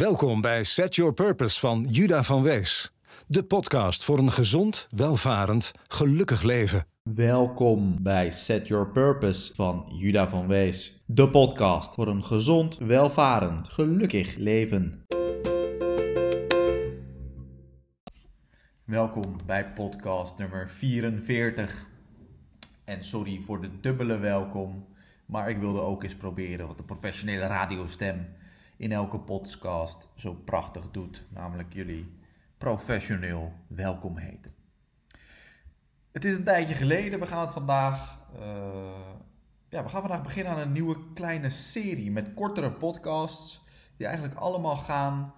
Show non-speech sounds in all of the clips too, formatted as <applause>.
Welkom bij Set Your Purpose van Juda van Wees. De podcast voor een gezond, welvarend, gelukkig leven. Welkom bij Set Your Purpose van Juda van Wees. De podcast voor een gezond, welvarend, gelukkig leven. Welkom bij podcast nummer 44. En sorry voor de dubbele welkom, maar ik wilde ook eens proberen wat de professionele radiostem in elke podcast zo prachtig doet, namelijk jullie professioneel welkom heten. Het is een tijdje geleden, we gaan het vandaag, uh, ja, we gaan vandaag beginnen aan een nieuwe kleine serie met kortere podcasts die eigenlijk allemaal gaan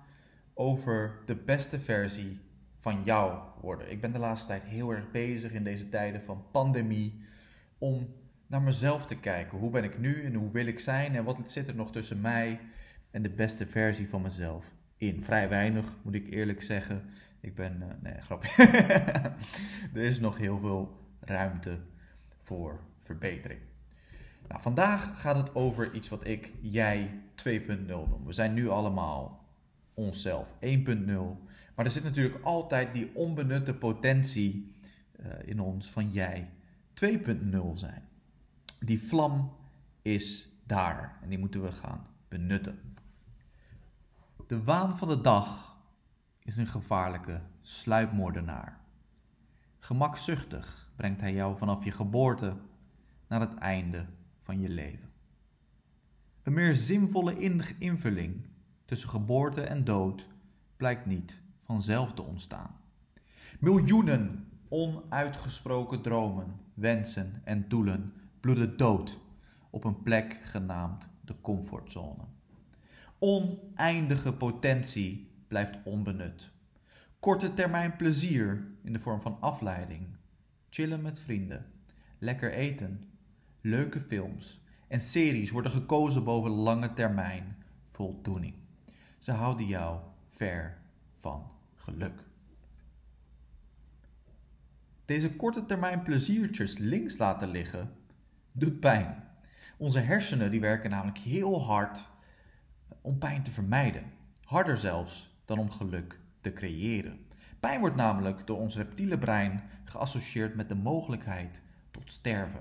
over de beste versie van jou worden. Ik ben de laatste tijd heel erg bezig in deze tijden van pandemie om naar mezelf te kijken. Hoe ben ik nu en hoe wil ik zijn en wat zit er nog tussen mij en de beste versie van mezelf in. Vrij weinig, moet ik eerlijk zeggen. Ik ben, uh, nee, grapje. <laughs> er is nog heel veel ruimte voor verbetering. Nou, vandaag gaat het over iets wat ik jij 2.0 noem. We zijn nu allemaal onszelf 1.0. Maar er zit natuurlijk altijd die onbenutte potentie uh, in ons van jij 2.0 zijn. Die vlam is daar en die moeten we gaan benutten. De waan van de dag is een gevaarlijke sluipmoordenaar. Gemakzuchtig brengt hij jou vanaf je geboorte naar het einde van je leven. Een meer zinvolle invulling tussen geboorte en dood blijkt niet vanzelf te ontstaan. Miljoenen onuitgesproken dromen, wensen en doelen bloeden dood op een plek genaamd de comfortzone. Oneindige potentie blijft onbenut. Korte termijn plezier in de vorm van afleiding, chillen met vrienden, lekker eten, leuke films en series worden gekozen boven lange termijn voldoening. Ze houden jou ver van geluk. Deze korte termijn pleziertjes links laten liggen doet pijn. Onze hersenen die werken namelijk heel hard om pijn te vermijden. Harder zelfs dan om geluk te creëren. Pijn wordt namelijk door ons reptiele brein geassocieerd met de mogelijkheid tot sterven.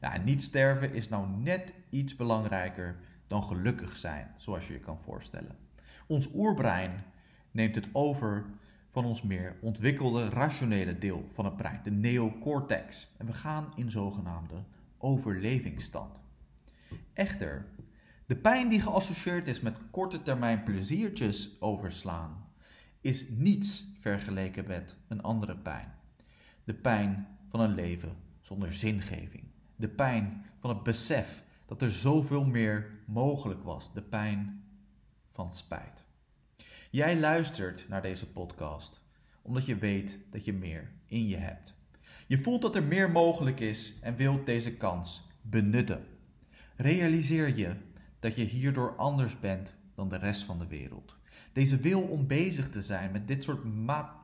En niet sterven is nou net iets belangrijker dan gelukkig zijn, zoals je je kan voorstellen. Ons oerbrein neemt het over van ons meer ontwikkelde rationele deel van het brein, de neocortex. En we gaan in zogenaamde overlevingsstand. Echter, de pijn die geassocieerd is met korte termijn pleziertjes overslaan, is niets vergeleken met een andere pijn. De pijn van een leven zonder zingeving. De pijn van het besef dat er zoveel meer mogelijk was. De pijn van spijt. Jij luistert naar deze podcast omdat je weet dat je meer in je hebt. Je voelt dat er meer mogelijk is en wilt deze kans benutten. Realiseer je dat je hierdoor anders bent dan de rest van de wereld. Deze wil om bezig te zijn met dit soort,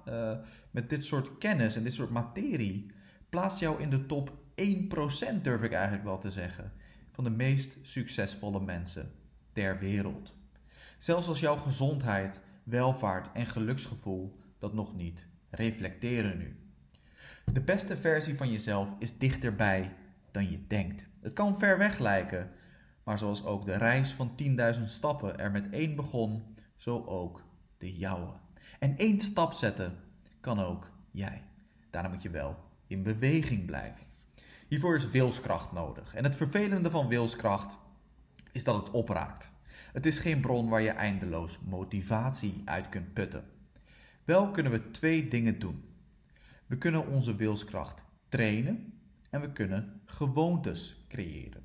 uh, met dit soort kennis en dit soort materie plaatst jou in de top 1%, durf ik eigenlijk wel te zeggen, van de meest succesvolle mensen ter wereld. Zelfs als jouw gezondheid, welvaart en geluksgevoel dat nog niet reflecteren nu. De beste versie van jezelf is dichterbij dan je denkt. Het kan ver weg lijken, maar zoals ook de reis van 10.000 stappen er met één begon, zo ook de jouwe. En één stap zetten kan ook jij. Daarom moet je wel in beweging blijven. Hiervoor is wilskracht nodig. En het vervelende van wilskracht is dat het opraakt. Het is geen bron waar je eindeloos motivatie uit kunt putten. Wel kunnen we twee dingen doen. We kunnen onze wilskracht trainen en we kunnen gewoontes creëren.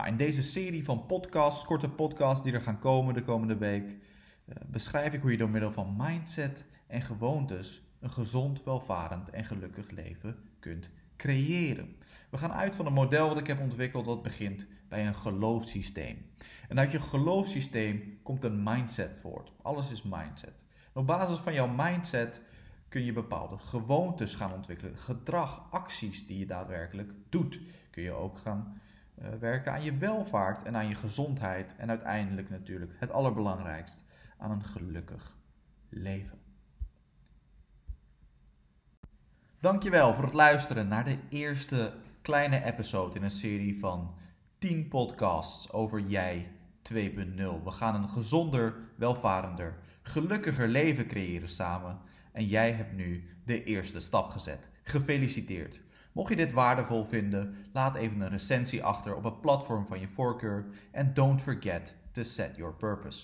Nou, in deze serie van podcasts, korte podcasts die er gaan komen de komende week, uh, beschrijf ik hoe je door middel van mindset en gewoontes een gezond, welvarend en gelukkig leven kunt creëren. We gaan uit van een model wat ik heb ontwikkeld dat begint bij een geloofssysteem. En uit je geloofssysteem komt een mindset voort. Alles is mindset. Op basis van jouw mindset kun je bepaalde gewoontes gaan ontwikkelen. Gedrag, acties die je daadwerkelijk doet. Kun je ook gaan werken aan je welvaart en aan je gezondheid. En uiteindelijk natuurlijk het allerbelangrijkst, aan een gelukkig leven. Dankjewel voor het luisteren naar de eerste kleine episode in een serie van 10 podcasts over jij 2.0. We gaan een gezonder, welvarender, gelukkiger leven creëren samen. En jij hebt nu de eerste stap gezet. Gefeliciteerd. Mocht je dit waardevol vinden, laat even een recensie achter op het platform van je voorkeur. En don't forget to set your purpose.